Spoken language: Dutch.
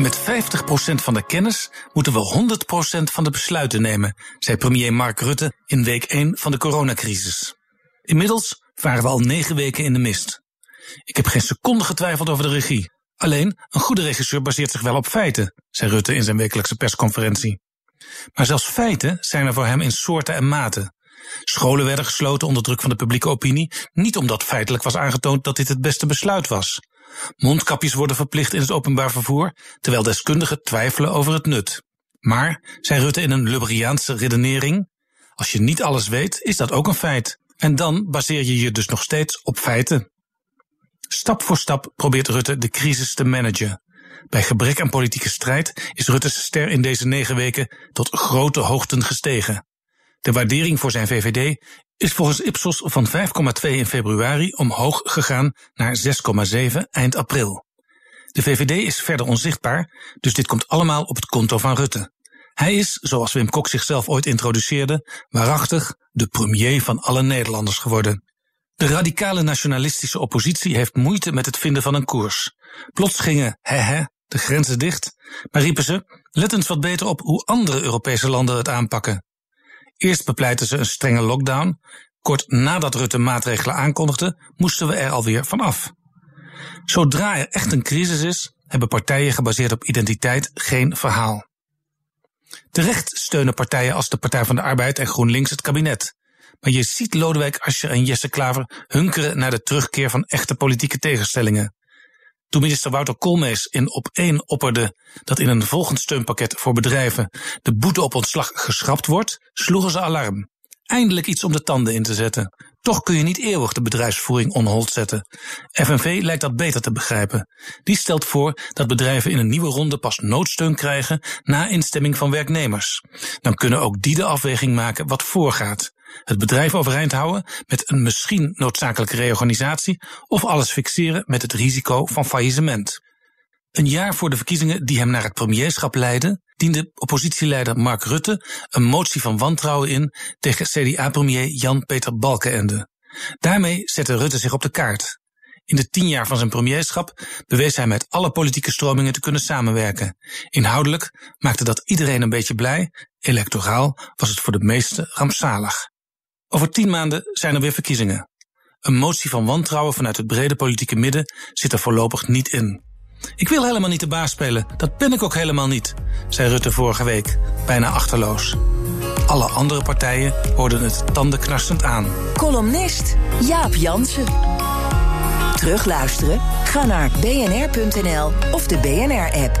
Met 50% van de kennis moeten we 100% van de besluiten nemen, zei premier Mark Rutte in week 1 van de coronacrisis. Inmiddels varen we al negen weken in de mist. Ik heb geen seconde getwijfeld over de regie. Alleen, een goede regisseur baseert zich wel op feiten, zei Rutte in zijn wekelijkse persconferentie. Maar zelfs feiten zijn er voor hem in soorten en maten. Scholen werden gesloten onder druk van de publieke opinie, niet omdat feitelijk was aangetoond dat dit het beste besluit was. Mondkapjes worden verplicht in het openbaar vervoer, terwijl deskundigen twijfelen over het nut. Maar, zei Rutte in een Lubriaanse redenering, als je niet alles weet, is dat ook een feit. En dan baseer je je dus nog steeds op feiten. Stap voor stap probeert Rutte de crisis te managen. Bij gebrek aan politieke strijd is Rutte's ster in deze negen weken tot grote hoogten gestegen. De waardering voor zijn VVD is volgens Ipsos van 5,2 in februari omhoog gegaan naar 6,7 eind april. De VVD is verder onzichtbaar, dus dit komt allemaal op het konto van Rutte. Hij is, zoals Wim Kok zichzelf ooit introduceerde, waarachtig de premier van alle Nederlanders geworden. De radicale nationalistische oppositie heeft moeite met het vinden van een koers. Plots gingen, hè, de grenzen dicht, maar riepen ze, let eens wat beter op hoe andere Europese landen het aanpakken. Eerst bepleiten ze een strenge lockdown. Kort nadat Rutte maatregelen aankondigde, moesten we er alweer van af. Zodra er echt een crisis is, hebben partijen gebaseerd op identiteit geen verhaal. Terecht steunen partijen als de Partij van de Arbeid en GroenLinks het kabinet. Maar je ziet Lodewijk Asscher en Jesse Klaver hunkeren naar de terugkeer van echte politieke tegenstellingen. Toen minister Wouter Koolmees in op één opperde dat in een volgend steunpakket voor bedrijven de boete op ontslag geschrapt wordt, sloegen ze alarm. Eindelijk iets om de tanden in te zetten. Toch kun je niet eeuwig de bedrijfsvoering on hold zetten. FNV lijkt dat beter te begrijpen. Die stelt voor dat bedrijven in een nieuwe ronde pas noodsteun krijgen na instemming van werknemers. Dan kunnen ook die de afweging maken wat voorgaat. Het bedrijf overeind houden met een misschien noodzakelijke reorganisatie of alles fixeren met het risico van faillissement. Een jaar voor de verkiezingen die hem naar het premierschap leidden, diende oppositieleider Mark Rutte een motie van wantrouwen in tegen CDA-premier Jan-Peter Balkenende. Daarmee zette Rutte zich op de kaart. In de tien jaar van zijn premierschap bewees hij met alle politieke stromingen te kunnen samenwerken. Inhoudelijk maakte dat iedereen een beetje blij, electoraal was het voor de meesten rampzalig. Over tien maanden zijn er weer verkiezingen. Een motie van wantrouwen vanuit het brede politieke midden zit er voorlopig niet in. Ik wil helemaal niet de baas spelen, dat ben ik ook helemaal niet, zei Rutte vorige week, bijna achterloos. Alle andere partijen hoorden het tandenknarsend aan. Columnist Jaap Jansen. Terugluisteren? Ga naar bnr.nl of de BNR-app.